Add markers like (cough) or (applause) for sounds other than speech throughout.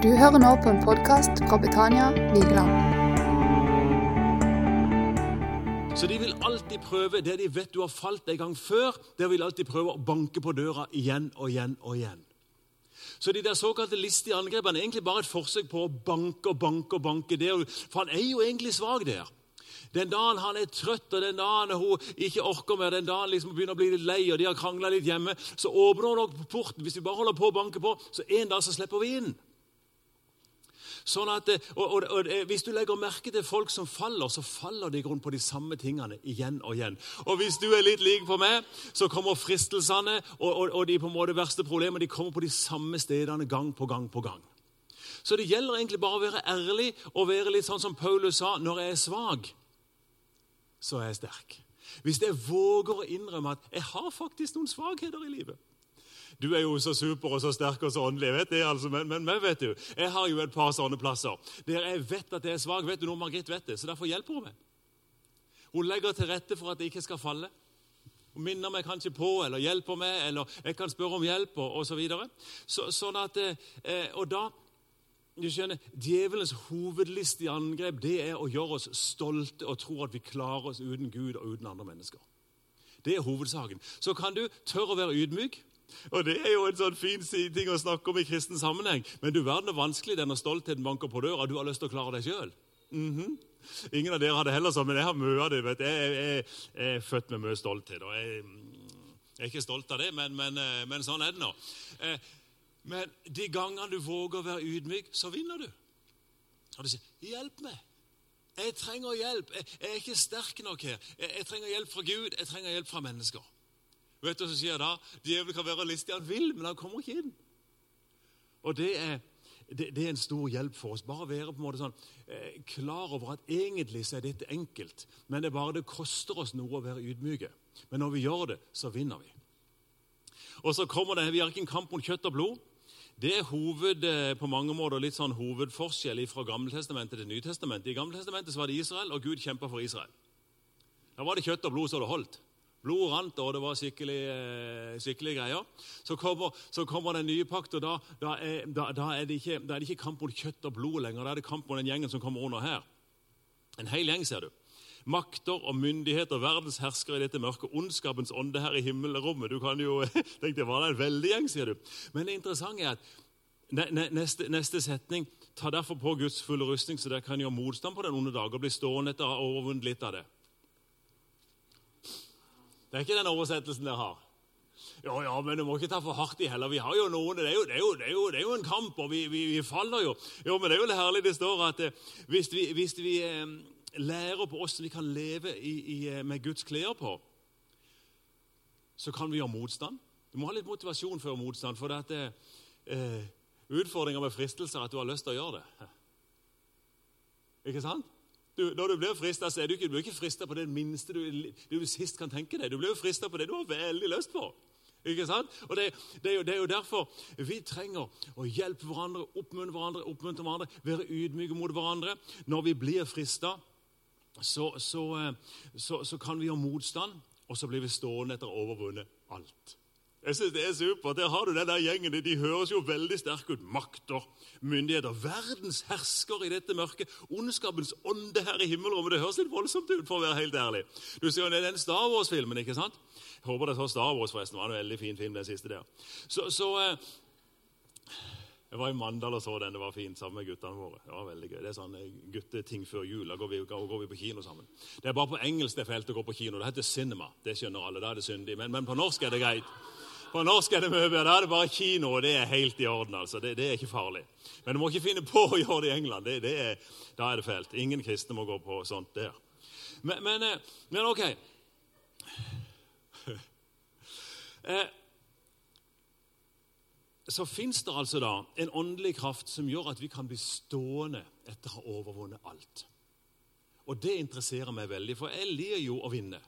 Du hører nå på en podkast fra Betania Vigeland. Så de vil alltid prøve det de vet du har falt en gang før. Det vil alltid prøve å banke på døra igjen og igjen og igjen. Så de der såkalte listige angrepene er egentlig bare et forsøk på å banke og banke og banke der. For han er jo egentlig svak der. Den dagen han er trøtt, og den dagen hun ikke orker mer, den dagen liksom begynner å bli litt lei, og de har krangla litt hjemme, så åpner hun nok porten. Hvis vi bare holder på å banke på, så en dag så slipper vi inn. Sånn at, og, og, og, Hvis du legger merke til folk som faller, så faller de i grunn på de samme tingene igjen og igjen. Og Hvis du er litt lik på meg, så kommer fristelsene og, de på en måte verste problemene de kommer på de samme stedene gang på gang på gang. Så det gjelder egentlig bare å være ærlig og være litt sånn som Paulus sa når jeg er svak, så er jeg sterk. Hvis jeg våger å innrømme at jeg har faktisk noen svakheter i livet du er jo så super og så sterk og så åndelig. vet det, altså, Men, men, men vet du, jeg har jo et par sånne plasser der jeg vet at jeg er svak. vet du, noe Margrit vet det, Så derfor hjelper hun meg. Hun legger til rette for at jeg ikke skal falle. Hun minner meg kanskje på eller hjelper meg, eller jeg kan spørre om hjelp og osv. Så, sånn at, eh, og da du skjønner, Djevelens hovedlistige angrep det er å gjøre oss stolte og tro at vi klarer oss uten Gud og uten andre mennesker. Det er hovedsaken. Så kan du tørre å være ydmyk. Og Det er jo en sånn fin ting å snakke om i kristen sammenheng. Men du verden er vanskelig det når stoltheten banker på døra. Du har lyst til å klare deg sjøl. Mm -hmm. Ingen av dere har det heller sånn, men jeg har mye av det. vet Jeg, jeg, jeg, er født med mye stolthet. og jeg, jeg, er ikke stolt av det, men, men, eh, men sånn er det nå. Eh, men de gangene du våger å være ydmyk, så vinner du. Og du sier 'Hjelp meg'. Jeg trenger hjelp. Jeg, er ikke sterk nok her. Jeg trenger hjelp fra Gud. Jeg trenger hjelp fra mennesker. Vet du hva som skjer da? Djevelen kan være listig han vil, men han kommer ikke inn. Og det er, det, det er en stor hjelp for oss. Bare være på en måte sånn, eh, klar over at egentlig så er dette enkelt. Men det er bare det koster oss noe å være ydmyke. Men når vi gjør det, så vinner vi. Og så kommer det, Vi har ikke en kamp mot kjøtt og blod. Det er hoved, eh, på mange måter litt sånn hovedforskjell fra Gammeltestamentet til Nytestamentet. I Gammeltestamentet var det Israel, og Gud kjempa for Israel. Da var det kjøtt og blod så det holdt. Blodet rant, og det var skikkelig, eh, skikkelig greier. Så kommer, så kommer, den nye pakt, og da, da, er, da, da, er ikke, da, er, det ikke, kamp mot kjøtt og blod lenger. Da er det kamp mot den gjengen som kommer under her. En hel gjeng, ser du. Makter og myndigheter, verdens herskere i dette mørke, ondskapens ånde her i himmelrommet. Du kan jo (laughs) tenke det var en veldig gjeng, sier du. Men det interessante er at neste, neste setning tar derfor på Guds fulle rustning, så dere kan gjøre motstand på den onde dag og bli stående etter å ha overvunnet litt av det. Det er ikke den oversettelsen dere har. Ja, ja, men du må ikke ta for hardt i heller. Vi har jo noen, Det er jo, det er jo, det er jo, det er jo en kamp, og vi, vi, vi, faller jo. Jo, Men det er jo herlig det står at eh, hvis vi, hvis vi eh, lærer på hvordan vi kan leve i, i, eh, med Guds klær på, så kan vi gjøre motstand. Du må ha litt motivasjon før motstand. For det er eh, utfordringer med fristelser at du har lyst til å gjøre det. (laughs) Ikke sant? Du, når du blir frista, så er du ikke, du ikke frista på det minste du, du, sist kan tenke deg. Du blir frista på det du har veldig lyst på. Ikke sant? Og det, det, er jo, det, er jo, derfor vi trenger å hjelpe hverandre, oppmuntre hverandre, oppmuntre hverandre, være ydmyke mot hverandre. Når vi blir frista, så, så, eh, så, så kan vi gjøre motstand, og så blir vi stående etter å ha overvunnet alt. Jeg synes Det er supert. Der har du den der gjengen. De høres jo veldig sterke ut. Makter, myndigheter, verdens hersker i dette mørket. Ondskapens ånde her i himmelrommet. Det høres litt voldsomt ut, for å være helt ærlig. Du ser jo den Star Wars-filmen, ikke sant? Jeg håper det er Star Wars, forresten. Det var en veldig fin film, den siste der. Så, så eh, Jeg var i Mandal og så den. Det var fint sammen med guttene våre. Det var veldig gøy. Det er sånn eh, gutteting før jul. Da går vi, går vi, på kino sammen. Det er bare på engelsk det er fælt å gå på kino. Det heter cinema. Det skjønner alle. Da er det syndig. Men, men på norsk er det greit. På norsk er det mye. Da er det bare kino, og det er helt i orden. altså. Det, det, er ikke farlig. Men du må ikke finne på å gjøre det i England. Det, det er, da er det fælt. Ingen kristne må gå på sånt der. Men, men, eh, men ok (laughs) eh, Så fins det altså da en åndelig kraft som gjør at vi kan bli stående etter å ha overvunnet alt. Og det interesserer meg veldig, for jeg lir jo å vinne.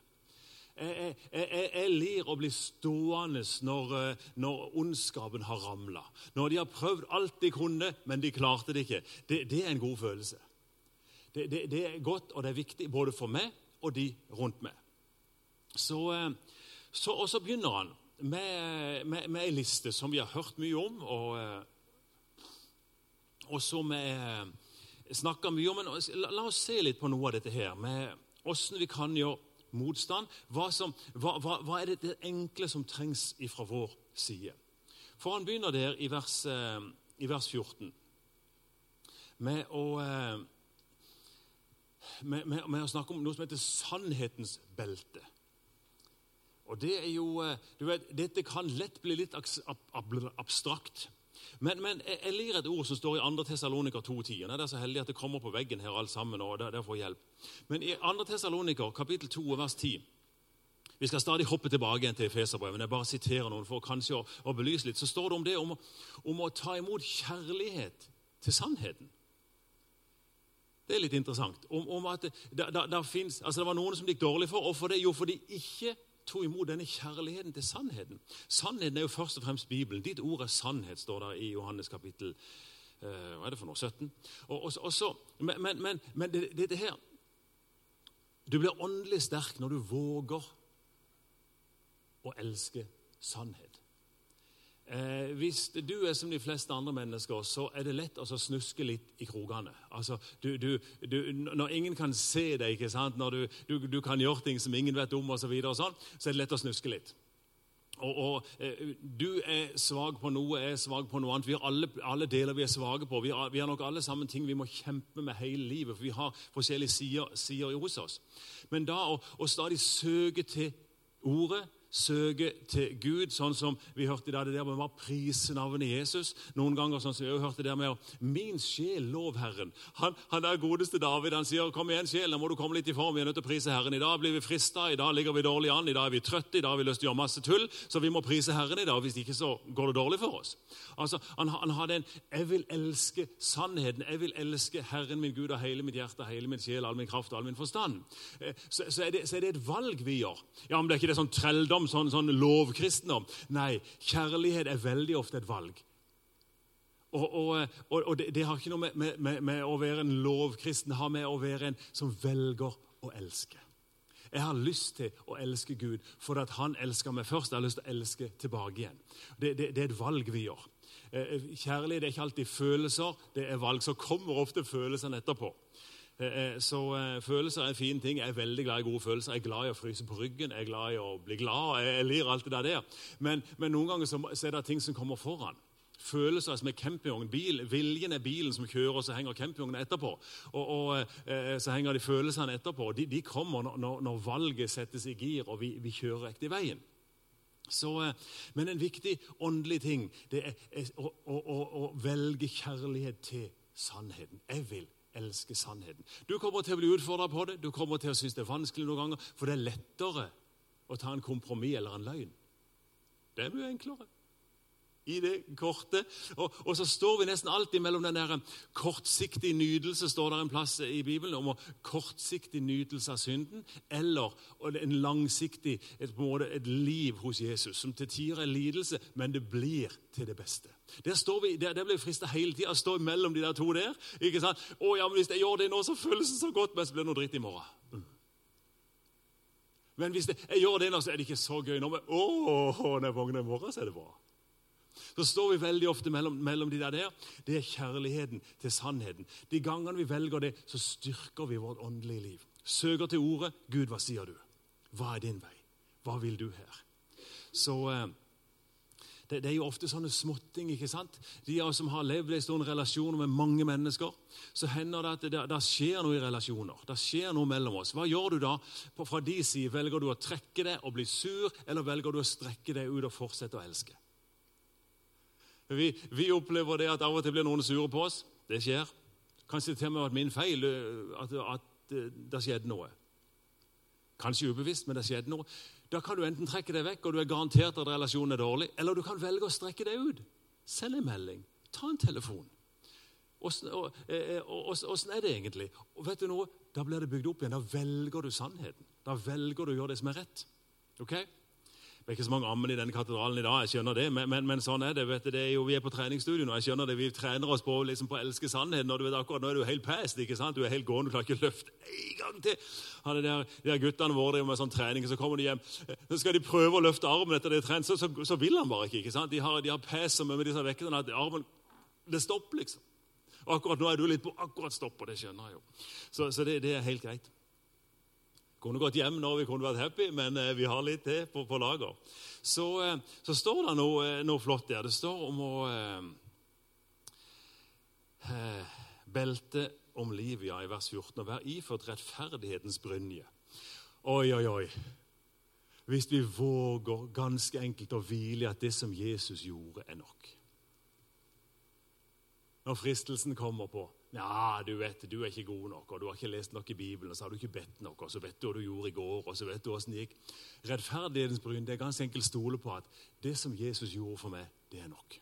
Jeg, jeg, jeg, lir å bli stående når, eh, når ondskapen har ramla. Når de har prøvd alt de kunne, men de klarte det ikke. Det, det er en god følelse. Det, det, det, er godt, og det er viktig både for meg og de rundt meg. Så, eh, så og så begynner han med, med, med ei liste som vi har hørt mye om. og eh, og som vi snakker mye om. Men la, la oss se litt på noe av dette her, med åssen vi kan gjøre motstand. Hva, som, hva, hva, hva, er det, det enkle som trengs fra vår side? For Han begynner der i vers, eh, i vers 14 med å, eh, med, med, med å snakke om noe som heter sannhetens belte. Og det er jo, eh, du vet, Dette kan lett bli litt abstrakt. Men, men jeg lir et ord som står i 2. Tessalonika 2.10. Det er så heldig at det kommer på veggen her alt sammen. og der får hjelp. Men i 2. Tessalonika kapittel 2 vers 10 Vi skal stadig hoppe tilbake igjen til Efeserbrevet, men jeg bare siterer noen for kanskje å, å, belyse litt. Så står det om det om, om å ta imot kjærlighet til sannheten. Det er litt interessant. Om, om at det, da, da finnes, altså det var noen som det gikk dårlig for, og for det jo fordi ikke tok imot denne kjærligheten til sannheten. Sannheten er jo først og fremst Bibelen. Ditt ord er sannhet, står der i Johannes kapittel eh, hva er det for noe? 17. Og, og, og så, men, men, men, men det, dette her Du blir åndelig sterk når du våger å elske sannhet. Eh, hvis du er som de fleste andre mennesker, så er det lett å snuske litt i krokene. Altså, du, du, du, når ingen kan se deg, ikke sant? når du, kan gjøre ting som ingen vet om, og så, videre, og sånn, så er det lett å snuske litt. Og, og eh, Du er svak på noe, er svak på noe annet. Vi har alle, alle deler vi er svake på. Vi har, vi har, nok alle sammen ting vi må kjempe med hele livet, for vi har forskjellige sider, sider hos oss. Men da å stadig søke til Ordet søke til Gud, sånn som vi hørte dag, det der med å prise navnet Jesus. Noen ganger sånn som vi hørte det med å Min sjel, lov Herren. Han, han er godeste David. Han sier, 'Kom igjen, sjel, nå må du komme litt i form. Vi er nødt til å prise Herren. I dag blir vi frista, i dag ligger vi dårlig an, i dag er vi trøtte, i dag har vi lyst til å gjøre masse tull. Så vi må prise Herren i dag. Hvis ikke så går det dårlig for oss. Altså, Han, han hadde en 'Jeg vil elske sannheten'. Jeg vil elske Herren min Gud av hele mitt hjerte, hele min sjel, all min kraft og all min forstand. Eh, så, så, er det, så er det et valg vi gjør. Ja, men det er ikke det sånn trelldom kristendom, sånn, sånn lovkristendom. Nei, kjærlighet er veldig ofte et valg. Og, og, og det, det, har ikke noe med, med, med, å være en lovkristen, det har med å være en som velger å elske. Jeg har lyst til å elske Gud fordi han elsker meg først. Jeg har lyst til å elske tilbake igjen. Det, det, det er et valg vi gjør. Eh, kjærlighet er ikke alltid følelser, det er valg. Så kommer ofte følelsene etterpå. Eh, eh, så eh, følelser er en fin ting. Jeg er veldig glad i gode følelser. Jeg er glad i å fryse på ryggen, jeg er glad i å bli glad. Jeg lir alt det der. Men, men noen ganger så, er det ting som kommer foran følelser som er campingvogn. Bil, viljen er bilen som kjører, og så henger campingvognen etterpå. Og, og Så henger de følelsene etterpå. De, de kommer når, når, valget settes i gir og vi, vi kjører riktig veien. Så, men en viktig åndelig ting det er å, å, å, å velge kjærlighet til sannheten. Jeg vil elsker sannheten. Du kommer til å bli utfordra på det, du kommer til å synes det er vanskelig noen ganger, for det er lettere å ta en kompromiss eller en løgn. Det er mye enklere i det korte. Og, og, så står vi nesten alltid mellom den der kortsiktig nytelse står der en plass i Bibelen, om kortsiktig nytelse av synden, eller en langsiktig et, et liv hos Jesus, som til tider er lidelse, men det blir til det beste. Der, står vi, der, der blir vi frista hele tida å stå mellom de der to der. ikke sant? Å ja, men Hvis jeg gjør det nå, så føles det så godt, men så blir det noe dritt i morgen. Mm. Men hvis jeg gjør det nå, så er det ikke så gøy nå. Men å, når jeg våkner i morgen, så er det bra. Så står vi veldig ofte mellom, mellom, de der. der. Det er kjærligheten til sannheten. De gangene vi velger det, så styrker vi vårt åndelige liv. Søker til ordet. Gud, hva sier du? Hva er din vei? Hva vil du her? Så eh, det, det, er jo ofte sånne småting. ikke sant? De av oss som har levd en stund relasjoner med mange mennesker, så hender det at det, det, skjer noe i relasjoner. Det skjer noe mellom oss. Hva gjør du da? Fra de side, Velger du å trekke det og bli sur, eller velger du å strekke det ut og fortsette å elske? Vi, vi, opplever det at av og til blir noen sure på oss. Det skjer. Kanskje til og med at min feil at, at det skjedde noe. Kanskje ubevisst, men det skjedde noe. Da kan du enten trekke deg vekk, og du er garantert at relasjonen er dårlig, eller du kan velge å strekke deg ut. Send en melding. Ta en telefon. Åssen eh, eh, er det egentlig? Og vet du noe? Da blir det bygd opp igjen. Da velger du sannheten. Da velger du å gjøre det som er rett. Okay? Det er ikke så mange ammen i denne katedralen i dag, jeg skjønner det, men, men, men sånn er det. vet du, det er jo, Vi er på treningsstudio nå. jeg skjønner det, Vi trener oss på, liksom, på å elske sannheten. og du vet akkurat Nå er du helt past. ikke sant? Du er helt gående, du klarer ikke å løfte en gang til. Han der, de der guttene våre driver med sånn trening, så kommer de hjem. Så skal de prøve å løfte armen etter det trent, så, så, så, vil han bare ikke. ikke sant? De har, de har pass med disse vektene at armen Det stopper, liksom. Akkurat nå er du litt på akkurat stopp, og det skjønner jeg jo. Så, så det, det, er helt greit. Kunne gått hjem når vi kunne vært happy, men eh, vi har litt til på, på lager. Så, eh, så, står det noe, eh, noe, flott der. Det står om å eh, belte om livet, i vers 14. Og være iført rettferdighetens brynje. Oi, oi, oi. Hvis vi våger ganske enkelt å hvile i at det som Jesus gjorde, er nok. Når fristelsen kommer på ja, du vet, du er ikke god nok, og du har ikke lest nok i Bibelen, og så har du ikke bedt nok, og så vet du hva du gjorde i går, og så vet du åssen det gikk. Rettferdighetens bryn det er ganske enkelt stole på at det som Jesus gjorde for meg, det er nok.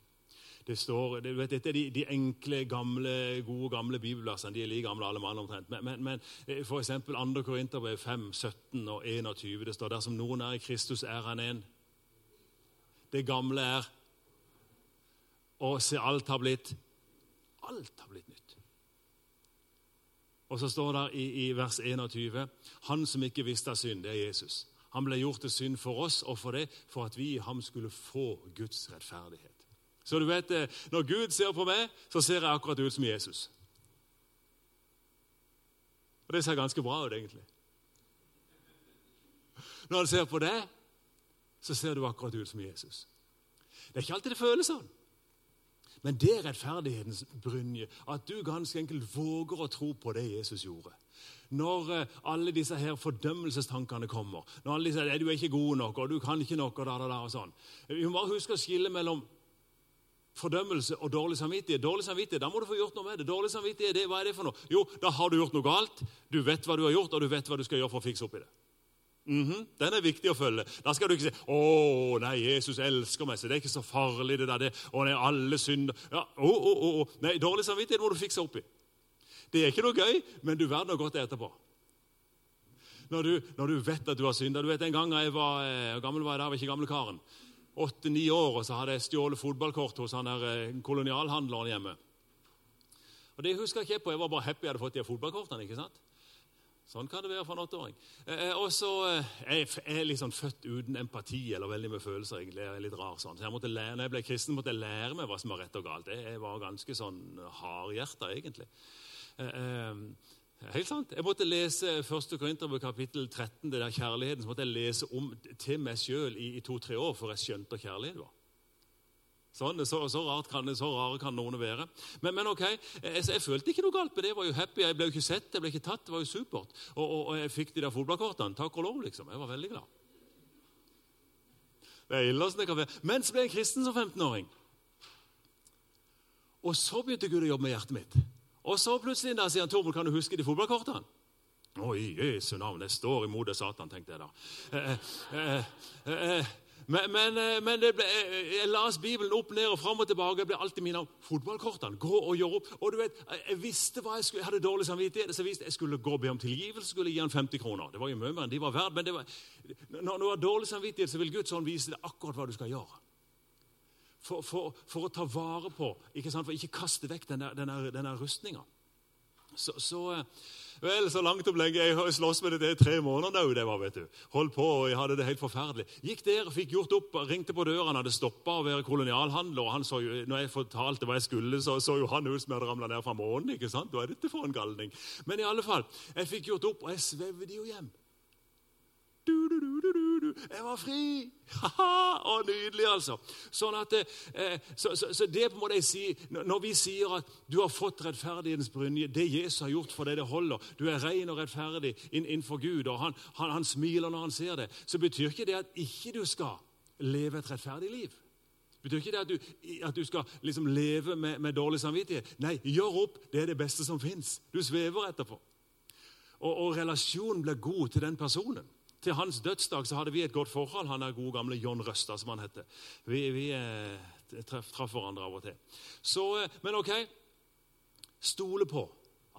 Det står, det, vet, Dette er de, de, enkle, gamle, gode gamle bibelversene. De er like gamle alle mann omtrent. Men, men, men eh, f.eks. 2. Korinterbrev 5, 17 og 21. Det står dersom noen er i Kristus, er han en. Det gamle er Og se, alt har blitt Alt har blitt nytt. Og så står det i, i, vers 21 Han som ikke visste av synd, det er Jesus. Han ble gjort til synd for oss og for det, for at vi i ham skulle få Guds rettferdighet. Så du vet, eh, Når Gud ser på meg, så ser jeg akkurat ut som Jesus. Og det ser ganske bra ut, egentlig. Når han ser på deg, så ser du akkurat ut som Jesus. Det er ikke alltid det føles sånn. Men det er rettferdighetens brynje. At du ganske enkelt våger å tro på det Jesus gjorde. Når uh, alle disse her fordømmelsestankene kommer, når alle disse, du er ikke god nok, og du kan ikke nok, og da, da, da, og sånn. Vi må bare huske å skille mellom fordømmelse og dårlig samvittighet. Dårlig samvittighet, Da må du få gjort noe med det. Dårlig samvittighet, det, Hva er det for noe? Jo, da har du gjort noe galt. Du vet hva du har gjort, og du vet hva du skal gjøre for å fikse opp i det. Mm -hmm. Den er viktig å følge. Da skal du ikke si 'Å, nei, Jesus elsker meg, så det er ikke så farlig'. det der, det, 'Å, nei, alle synder ja, å, å, å, Nei, Dårlig samvittighet må du fikse opp i. Det er ikke noe gøy, men du verden har godt etterpå. Når du, når du, vet at du har synda. Du vet, En gang jeg var eh, gammel var jeg der, var ikke gamlekaren. Åtte-ni år, og så hadde jeg stjålet fotballkort hos han der eh, kolonialhandleren hjemme. Og Det husker jeg ikke på. Jeg var bare happy jeg hadde fått de fotballkortene. ikke sant? Sånn kan det være for en åtteåring. Eh, eh og så eh, Jeg er liksom født uten empati eller veldig med følelser. egentlig, jeg er litt rar sånn. Så jeg måtte lære, når jeg ble kristen, måtte jeg lære meg hva som var rett og galt. Jeg var ganske sånn hardhjerta, egentlig. Eh, eh, helt sant. Jeg måtte lese 1. Korinterbrev kapittel 13, det der kjærligheten, så måtte jeg lese om til meg sjøl i, i to-tre år før jeg skjønte hva kjærlighet var. Sånn, så, så, kan, så, rare kan noen være. Men, men ok, jeg, jeg, følte ikke noe galt med det. Jeg var jo happy. Jeg ble jo ikke sett, jeg ble ikke tatt. Det var jo supert. Og, og, og jeg fikk de der fotballkortene. Takk og lov, liksom. Jeg var veldig glad. Det er ille det kan være. Men så ble jeg kristen som 15-åring. Og så begynte Gud å jobbe med hjertet mitt. Og så plutselig da sier han, Tormod, kan du huske de fotballkortene? Å, i Jesu navn, jeg står imot det Satan, tenkte jeg da. Eh, eh, eh, eh men, men, eh, men ble, eh, jeg las Bibelen opp, ned og fram og tilbake. Jeg ble alltid minnet om fotballkortene. Gå og gjør opp. Og du vet, Jeg visste hva jeg skulle, jeg hadde dårlig samvittighet, så jeg visste jeg skulle gå og be om tilgivelse. skulle gi han 50 kroner. Det var jo mye mer enn de var verdt. Men var, når du har dårlig samvittighet, så vil Gud sånn vise deg akkurat hva du skal gjøre. For, for, for, å ta vare på, ikke sant? for ikke kaste vekk denne, denne, der rustninga. Så, så eh, Vel, så langt opp lenge. Jeg slåss med det i tre måneder. Det var, vet du. Holdt på, og jeg hadde det helt forferdelig. Gikk der, fikk gjort opp, ringte på døra. Hadde stoppa å være kolonialhandler. og han så jo, når jeg fortalte hva jeg skulle, så så jo han ut som jeg hadde ramla ned fra månen. ikke sant? Hva er dette for en galning? Men i alle fall, jeg fikk gjort opp, og jeg svevde jo hjem. Du, du, du, du, du. Jeg var fri! (laughs) Ha-ha! Å, nydelig, altså. Sånn at, eh, så, så, så, det må jeg si, Når vi sier at du har fått rettferdighetens brynje, det Jesus har gjort for deg, det holder. Du er ren og rettferdig innenfor Gud, og han, han, han, smiler når han ser det. Så betyr ikke det at ikke du skal leve et rettferdig liv. Det betyr ikke det at du, at du skal liksom leve med, med, dårlig samvittighet. Nei, gjør opp. Det er det beste som fins. Du svever etterpå. Og, og relasjonen blir god til den personen. Til hans dødsdag så hadde vi et godt forhold. Han er gode gamle John Røsta, som han heter. Vi, vi eh, traff hverandre av og til. Så, eh, men ok, stole på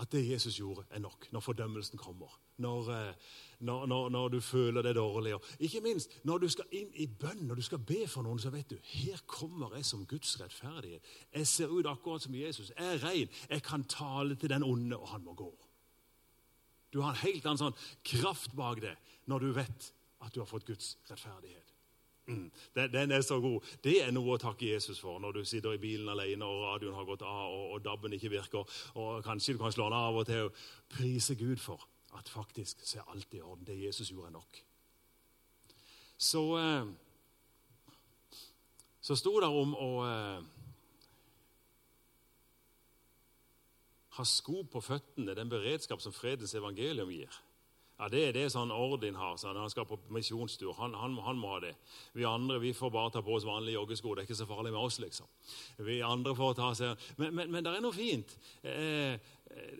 at det Jesus gjorde, er nok når fordømmelsen kommer. Når, eh, når, når, når du føler det dårlig. Og ikke minst når du skal inn i bønn, når du skal be for noen, så vet du her kommer jeg som Guds rettferdighet. Jeg ser ut akkurat som Jesus. Jeg er ren. Jeg kan tale til den onde, og han må gå. Du har en helt annen sånn kraft bak det når du vet at du har fått Guds rettferdighet. Mm, den, den, er så god. Det er noe å takke Jesus for når du sitter i bilen alene og radioen har gått av og, og DAB-en ikke virker. og Kanskje du kan slå den av og til og prise Gud for at faktisk så er alt i orden. Det Jesus gjorde, er nok. Så, eh, så sto det om å ha sko på føttene, den beredskap som fredens evangelium gir. Ja, Det, er det sånn Ordin har når han skal på misjonstur. Han, han, han, må ha det. Vi andre vi får bare ta på oss vanlige joggesko. Det er ikke så farlig med oss, liksom. Vi andre får ta seg... Men, men, men det er noe fint. Eh,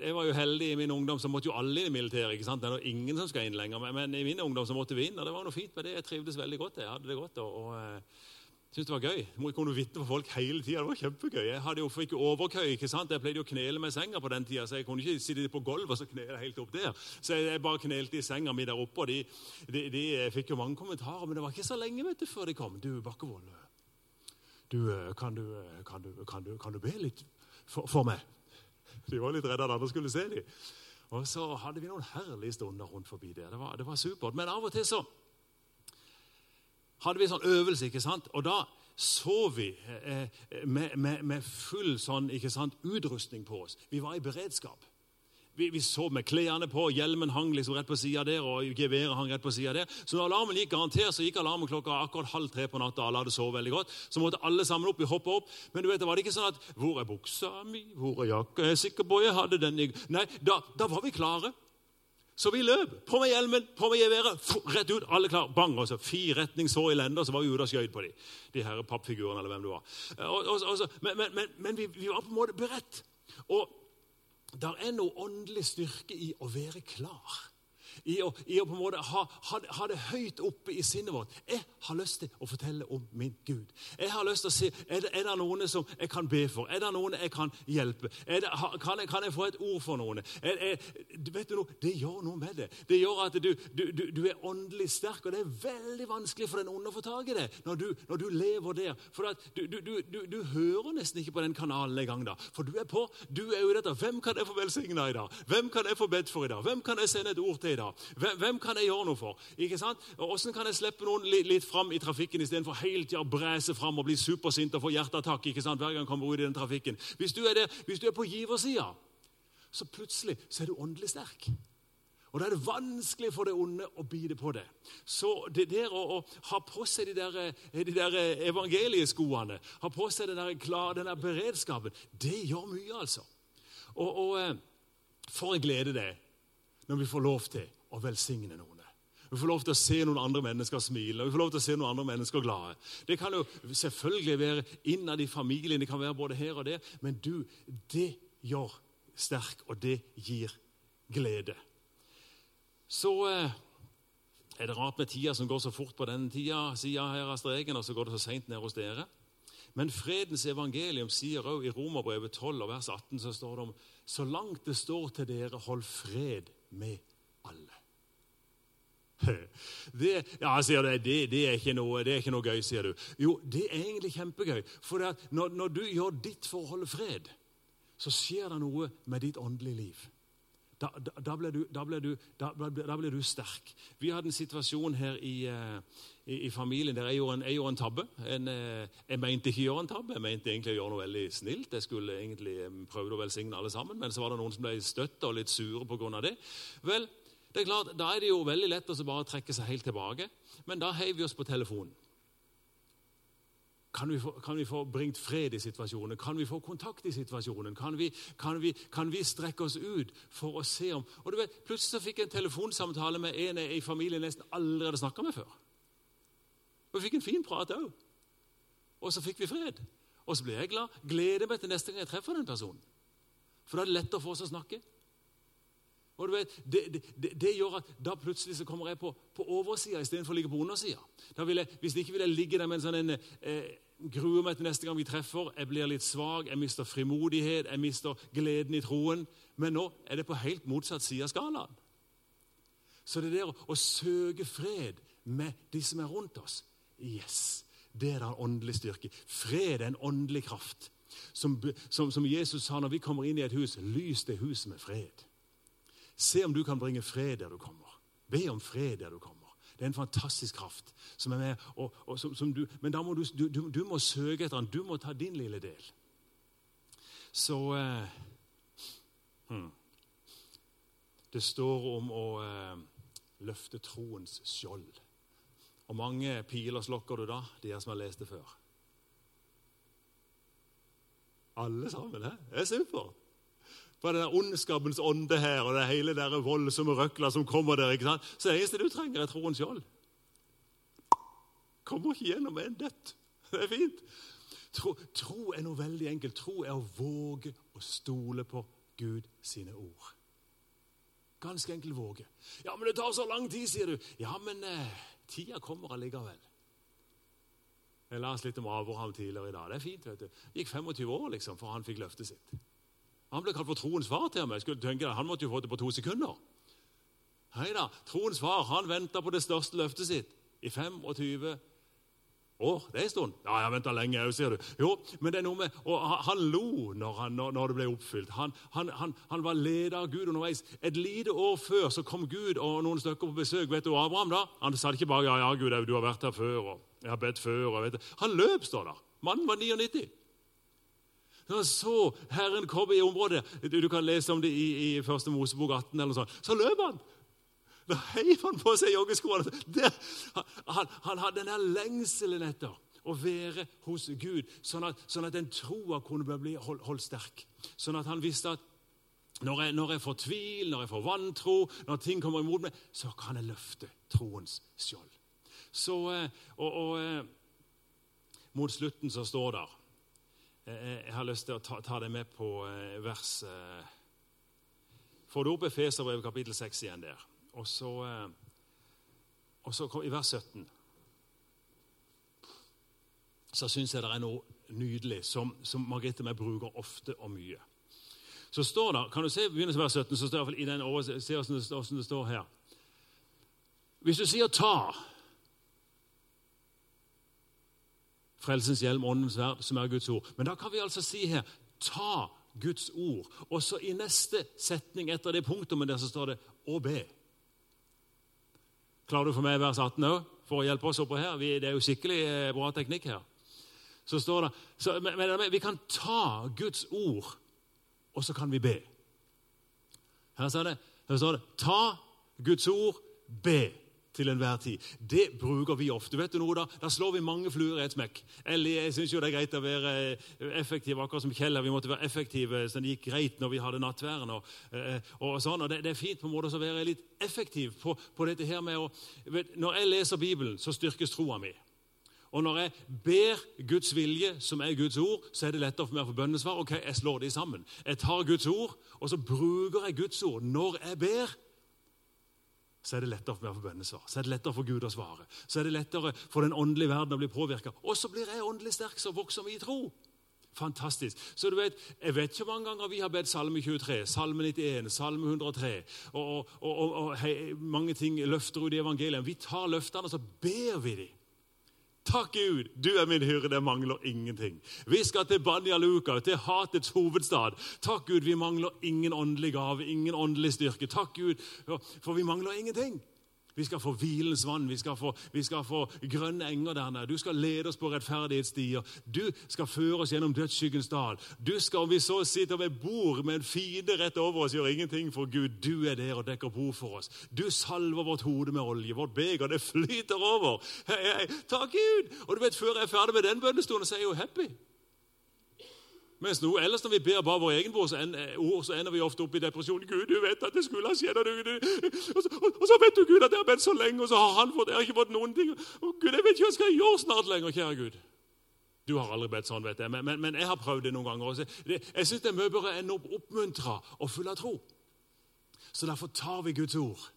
jeg var jo heldig i min ungdom, så måtte jo alle inn i militæret. ikke sant? Det er noe ingen som skal inn lenger, men, men, i min ungdom så måtte vi inn. Og det var noe fint med det. Jeg trivdes veldig godt. Jeg hadde det godt. og, og eh, syntes det var gøy. Jeg kunne vitne for folk hele tida. Det var kjempegøy. Jeg hadde jo ikke overkøy. ikke sant? Jeg pleide jo å knele med senga på den tida, så jeg kunne ikke sitte på gulvet og så knele helt opp der. Så jeg bare knelte i senga mi der oppe, og de, de, de, fikk jo mange kommentarer. Men det var ikke så lenge vet du, før de kom. Du, Bakkevold, du, kan du, kan du, kan du, kan du be litt for, for, meg? De var litt redde at andre skulle se dem. Og så hadde vi noen herlige stunder rundt forbi der. Det var, det var supert. Men av og til så hadde vi sånn øvelse, ikke sant? og da så vi eh, med, med, med, full sånn, ikke sant, utrustning på oss. Vi var i beredskap. Vi, vi så med klærne på, hjelmen hang liksom rett på sida der, og geværet hang rett på sida der. Så når alarmen gikk garantert, så gikk alarmen klokka akkurat halv tre på natta. Alle hadde sovet veldig godt. Så måtte alle sammen opp. Vi hoppa opp. Men du vet, det var det ikke sånn at 'Hvor er buksa mi? Hvor er jakka?' Jeg er sikker på jeg hadde den. Nei, da, da var vi klare. Så vi løp. På med hjelmen, på med geværet, rett ut. Alle klar. Bang! Og så Fire retning så i lender, så var vi ute og skøyt på de, De her pappfigurene, eller hvem det var. Og, og, og så, men, men, men vi, vi, var på en måte beredt. Og der er noe åndelig styrke i å være klar i å, i å, på en måte ha, ha, ha, det høyt oppe i sinnet vårt. Jeg har lyst til å fortelle om min Gud. Jeg har lyst til å si, Er det, er det noen som jeg kan be for? Er det noen jeg kan hjelpe? Det, kan, jeg, kan, jeg, få et ord for noen? Er, vet du noe? Det gjør noe med det. Det gjør at du, du, du, du, er åndelig sterk, og det er veldig vanskelig for den onde å få tak i det når, når du, lever der. For du, hører nesten ikke på den kanalen engang da. For du er på. Du er jo dette. Hvem kan jeg få velsigna i dag? Hvem kan jeg få bedt for i dag? Hvem kan jeg sende et ord til i dag? Hvem kan jeg gjøre noe for? Ikke sant? Åssen kan jeg slippe noen litt, litt fram i trafikken istedenfor hele tida å brese fram og bli supersint og få hjerteattakk ikke sant? hver gang jeg kommer ut i den trafikken? Hvis du er, der, hvis du er på giversida, så plutselig så er du åndelig sterk. Og Da er det vanskelig for det onde å bite på det. Så det der å, å ha på seg de der, de der evangelieskoene, ha på seg den der, klar, den der beredskapen, det gjør mye, altså. Og, og eh, For en glede det når vi får lov til å velsigne noen. Vi får lov til å se noen andre mennesker smile, vi får lov til å se noen andre mennesker glade. Det kan jo selvfølgelig være innad i familien, det kan være både her og der, men du, det gjør sterk, og det gir glede. Så eh, er det rart med tida som går så fort på den tida, sida her av streken, og så går det så seint ned hos dere. Men fredens evangelium sier også i Romerbrevet 12 og vers 18 så står det om så langt det står til dere, hold fred med alle. (laughs) Det, ja, sier du, det, det, er ikke noe, det er ikke noe gøy, sier du. Jo, det er egentlig kjempegøy. For når, når, du gjør ditt for å holde fred, så skjer det noe med ditt åndelige liv. Da, da, da, blir, du, da, blir, du, da blir, du, sterk. Vi hadde en situasjon her i, uh, i, i familien der jeg gjorde en, jeg gjorde en tabbe. En, uh, jeg mente ikke å gjøre en tabbe, jeg mente egentlig å gjøre noe veldig snilt. Jeg skulle egentlig um, prøvd å velsigne alle sammen, men så var det noen som ble støtt og litt sure pga. det. Vel, det er klart, Da er det jo veldig lett å bare trekke seg helt tilbake. Men da heiv vi oss på telefonen. Kan vi, få, kan vi, få, bringt fred i situasjonen? Kan vi få kontakt i situasjonen? Kan vi, kan vi, kan vi strekke oss ut for å se om Og du vet, Plutselig så fikk jeg en telefonsamtale med en i familien nesten aldri hadde snakka med før. Og Vi fikk en fin prat òg. Og så fikk vi fred. Og så ble jeg glad. Gleder meg til neste gang jeg treffer den personen. For da er det lett å få oss å snakke. Og du vet, det, det, det, gjør at da plutselig så kommer jeg på, på oversida istedenfor å ligge på undersida. Hvis ikke vil jeg ligge der med en sånn en, eh, gruer meg til neste gang vi treffer. Jeg blir litt svak, jeg mister frimodighet, jeg mister gleden i troen. Men nå er det på helt motsatt side av skalaen. Så det der å, å søke fred med de som er rundt oss Yes, det er den åndelig styrke. Fred er en åndelig kraft. Som, som, som Jesus sa når vi kommer inn i et hus, lys det huset med fred. Se om du kan bringe fred der du kommer. Be om fred der du kommer. Det er en fantastisk kraft som er med. Og, og som, som du, men da må du, du, du, må søke etter den. Du må ta din lille del. Så eh, hmm. Det står om å eh, løfte troens skjold. Og mange piler slokker du da, de her som har lest det før? Alle sammen. Det er supert. For den ondskapens ånde her og det hele der voldsomme røkla som kommer der. ikke sant? Så det eneste du trenger, er troen sjøl. Kommer ikke gjennom en dødt. Det er fint. Tro, tro, er noe veldig enkelt. Tro er å våge å stole på Gud sine ord. Ganske enkelt våge. Ja, men det tar så lang tid, sier du. Ja, men eh, tida kommer allikevel. Jeg leste litt om Abraham tidligere i dag. Det er fint. vet du. Det gikk 25 år liksom, for han fikk løftet sitt. Han ble kalt for troens far til meg. Skulle tenke Han måtte jo få det på to sekunder. Hei da. Troens far han venta på det største løftet sitt i 25 år. Det er en stund. Ja, jeg har venta lenge òg, sier du. Jo, men det er noe med, og Han lo når, han, når det ble oppfylt. Han, han, han, var leder av Gud underveis. Et lite år før så kom Gud og noen stykker på besøk. Vet du Abraham da? Han sa ikke bare ja, ja, Gud, du har vært her før. og jeg har bedt før. og vet du. Han løp, står der. Mannen var 99. Når så Herren komme i området Du kan lese om det i, i første Mosebok 18. eller noe sånt, Så løp han. Da heiv han på seg joggeskoene. Han, han, hadde den lengselen etter å være hos Gud, sånn at, sånn at den troa kunne bli holdt, hold sterk. Sånn at han visste at når jeg, når jeg får tvil, når jeg får vantro, når ting kommer imot meg, så kan jeg løfte troens skjold. Så, eh, og, og, eh, Mot slutten så står det eh, Jeg har lyst til å ta, ta det med på vers Får du opp Efeserbrevet kapittel 6 igjen der? Og så, og så i vers 17 så syns jeg det er noe nydelig som, som Margrethe meg bruker ofte og mye. Så står det, Kan du se begynnelsen av vers 17? så står det i den over, Se hvordan det står her. Hvis du sier 'ta', Frelsens hjelm, åndens verd, som er Guds ord. Men da kan vi altså si her ta Guds ord. Og så i neste setning etter det punktumet der så står det 'å be'. Klarer du for meg vers 18 òg, for å hjelpe oss oppå her? Vi, det er jo skikkelig eh, bra teknikk her. Så står det, så, men, men, Vi kan ta Guds ord, og så kan vi be. Her det, her står det 'ta Guds ord, be' til enhver tid. Det bruker vi ofte. Vet du noe Da Da slår vi mange fluer i et smekk. Eller jeg syns det er greit å være eh, effektiv, akkurat som Kjell. Vi måtte være effektive, så det gikk greit når vi hadde nattværen. Og, eh, og sånn, og det, det, er fint på en måte å være litt effektiv på, på dette her med å vet, Når jeg leser Bibelen, så styrkes troa mi. Og når jeg ber Guds vilje, som er Guds ord, så er det lettere for meg å få bønnesvar. Ok, jeg slår de sammen. Jeg tar Guds ord, og så bruker jeg Guds ord når jeg ber så er det lettere for meg å få bønnesvar. Så er det lettere for Gud å svare. Så er det lettere for den åndelige verden å bli påvirka. Og så blir jeg åndelig sterk, så vokser vi i tro. Fantastisk. Så du vet, Jeg vet ikke hvor mange ganger vi har bedt Salme 23, Salme 91, Salme 103 og, og, og, og hei, mange ting løfter ut i evangeliet. Vi tar løftene, og så ber vi dem. Takk, Gud, du er min hyrde, jeg mangler ingenting. Vi skal til Banja Luka, til hatets hovedstad. Takk, Gud, vi mangler ingen åndelig gave, ingen åndelig styrke. Takk, Gud, for vi mangler ingenting. Vi skal få hvilens vann, vi skal få, vi skal få grønne enger der nede. Du skal lede oss på rettferdighetsstier. Du skal føre oss gjennom dødsskyggens dal. Du skal, Om vi så sitter ved bord med en fiende rett over oss, gjøre ingenting for Gud. Du er der og dekker bord for oss. Du salver vårt hode med olje. Vårt beger det flyter over. Hei, hei, takk Gud! Og du vet, Før jeg er ferdig med den bønnestolen, så er jeg jo happy. Mens nå, ellers når vi ber bare vår egen ord, eh, ord, så ender vi ofte opp i depresjon. Gud, du vet at det skulle ha skjedd. Og, og, og, så vet du Gud at jeg har bedt så lenge, og så har han fått, jeg har ikke fått noen ting. Og Gud, Jeg vet ikke hva jeg skal gjøre snart lenger, kjære Gud. Du har aldri bedt sånn, vet jeg, men, men, men jeg har prøvd det noen ganger. Også. det, jeg syns det er mye bedre enn å oppmuntre og full av tro. Så derfor tar vi Guds ord,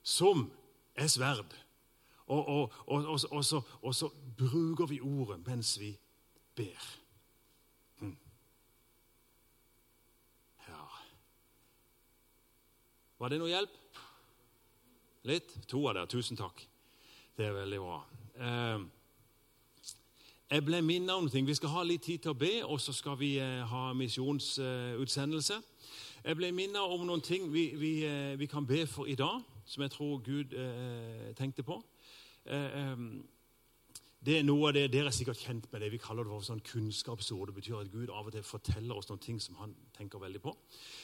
som er sverd, og, og så, så bruker vi ordet mens vi ber. Var det noe hjelp? Litt? To av dere. Tusen takk. Det er veldig bra. Eh, jeg ble minnet om ting. Vi skal ha litt tid til å be, og så skal vi eh, ha misjonsutsendelse. Jeg ble minnet om noen ting vi, vi, eh, vi kan be for i dag. som jeg tror Gud eh, tenkte på. Eh, eh, det er noe av det, Dere er sikkert kjent med det vi kaller det for sånn kunnskapsord. Det betyr at Gud av og til forteller oss noen ting som han tenker veldig på.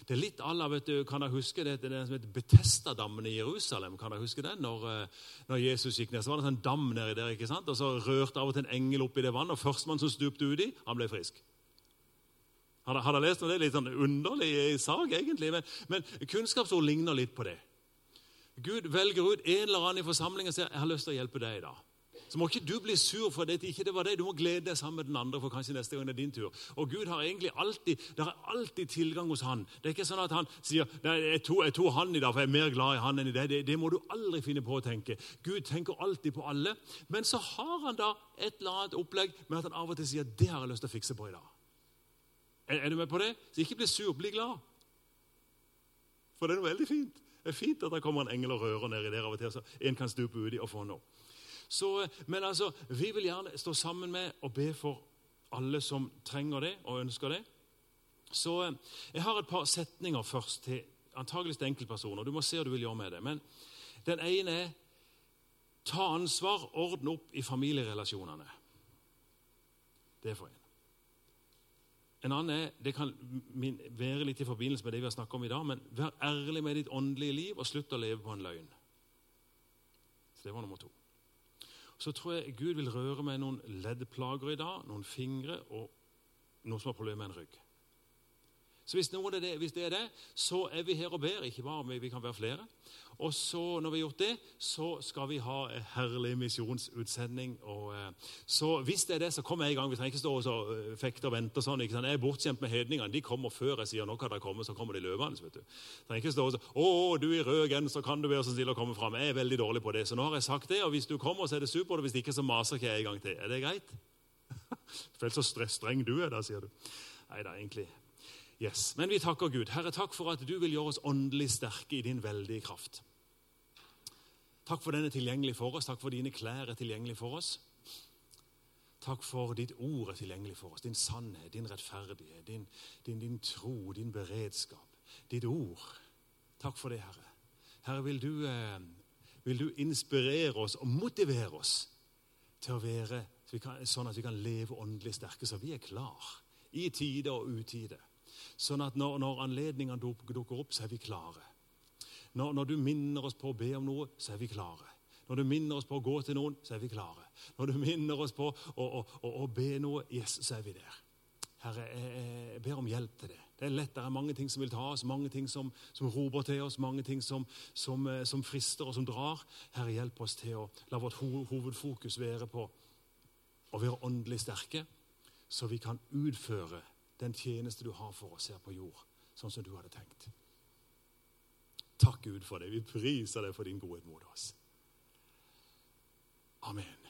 Det er litt alla, vet du, Kan dere huske det, det som heter Betestadammen i Jerusalem? Kan dere huske den? Når, eh, når, Jesus gikk ned, så var det en sånn dam nedi der. ikke sant? Og Så rørte av og til en engel opp i det vannet, og førstemann som stupte uti, han ble frisk. Har dere lest om det? Litt sånn underlig sak, egentlig. Men, men kunnskapsord ligner litt på det. Gud velger ut en eller annen i forsamlingen og sier jeg har lyst til å hjelpe deg i dag så må ikke du bli sur for det ikke det var deg. Du må glede deg sammen med den andre, for kanskje neste gang det er din tur. Og Gud har egentlig alltid, Det er alltid tilgang hos han. Det er ikke sånn at han sier Nei, jeg tok, jeg tok han i dag, for jeg er mer glad i han enn i deg. Det, det, må du aldri finne på å tenke. Gud tenker alltid på alle. Men så har han da et eller annet opplegg med at han av og til sier det har jeg lyst til å fikse på i dag. Er, er du med på det? Så ikke bli sur, bli glad. For det er noe veldig fint. Det er fint at det kommer en engel og rører nedi der av og til, så en kan stupe uti og få noe. Så, men altså, vi vil gjerne stå sammen med og be for alle som trenger det og ønsker det. Så eh, Jeg har et par setninger først til antakeligvis til enkeltpersoner. Du må se hva du vil gjøre med det. Men den ene er ta ansvar, ordne opp i familierelasjonene. Det er for en. En annen er, Det kan være litt i forbindelse med det vi har snakket om i dag, men vær ærlig med ditt åndelige liv og slutt å leve på en løgn. Så Det var nummer to så tror jeg Gud vil røre med noen leddplager i dag, noen fingre og noen som har problemer med en rygg. Så hvis, er det, hvis, det, er det, så er vi her og ber. Ikke bare, om vi kan være flere. Og så, når vi har gjort det, så skal vi ha en herlig misjonsutsending. Og, eh, så hvis det er det, så kommer jeg i gang. Vi trenger ikke stå og uh, fekte og vente. og sånn, ikke sant? Jeg er bortskjemt med hedningene. De kommer før jeg sier noe kan de kommer, så kommer de løpende. vet du. Trenger ikke stå og si 'Å, du i rød genser, kan du være så snill å komme fram?' Jeg er veldig dårlig på det. Så nå har jeg sagt det, og hvis du kommer, så er det supert. Hvis ikke, så maser ikke jeg en gang til. Er det greit? (laughs) Føler så streng du er da, sier du. Nei da, egentlig. Yes. Men vi takker Gud. Herre, takk for at du vil gjøre oss åndelig sterke i din veldige kraft. Takk for den er tilgjengelig for oss. Takk for dine klær er tilgjengelig for oss. Takk for ditt ord er tilgjengelig for oss. Din sannhet, din rettferdighet, din, din, din tro, din beredskap. Ditt ord. Takk for det, Herre. Herre, vil du, eh, vil du inspirere oss og motivere oss til å være sånn at vi kan leve åndelig sterke, så vi er klar i tide og utide. Sånn at når, når anledningene dukker opp, så er vi klare. Når, når, du minner oss på å be om noe, så er vi klare. Når du minner oss på å gå til noen, så er vi klare. Når du minner oss på å, å, å, å be noe, yes, så er vi der. Herre, jeg, jeg, ber om hjelp til det. Det er lett, det er mange ting som vil ta oss, mange ting som, som roper til oss, mange ting som, som, eh, som, frister og som drar. Herre, hjelp oss til å la vårt hovedfokus være på å være åndelig sterke, så vi kan utføre den tjeneste du har for oss her på jord, sånn som du hadde tenkt. Takk, Gud, for det. Vi priser deg for din godhet mot oss. Amen.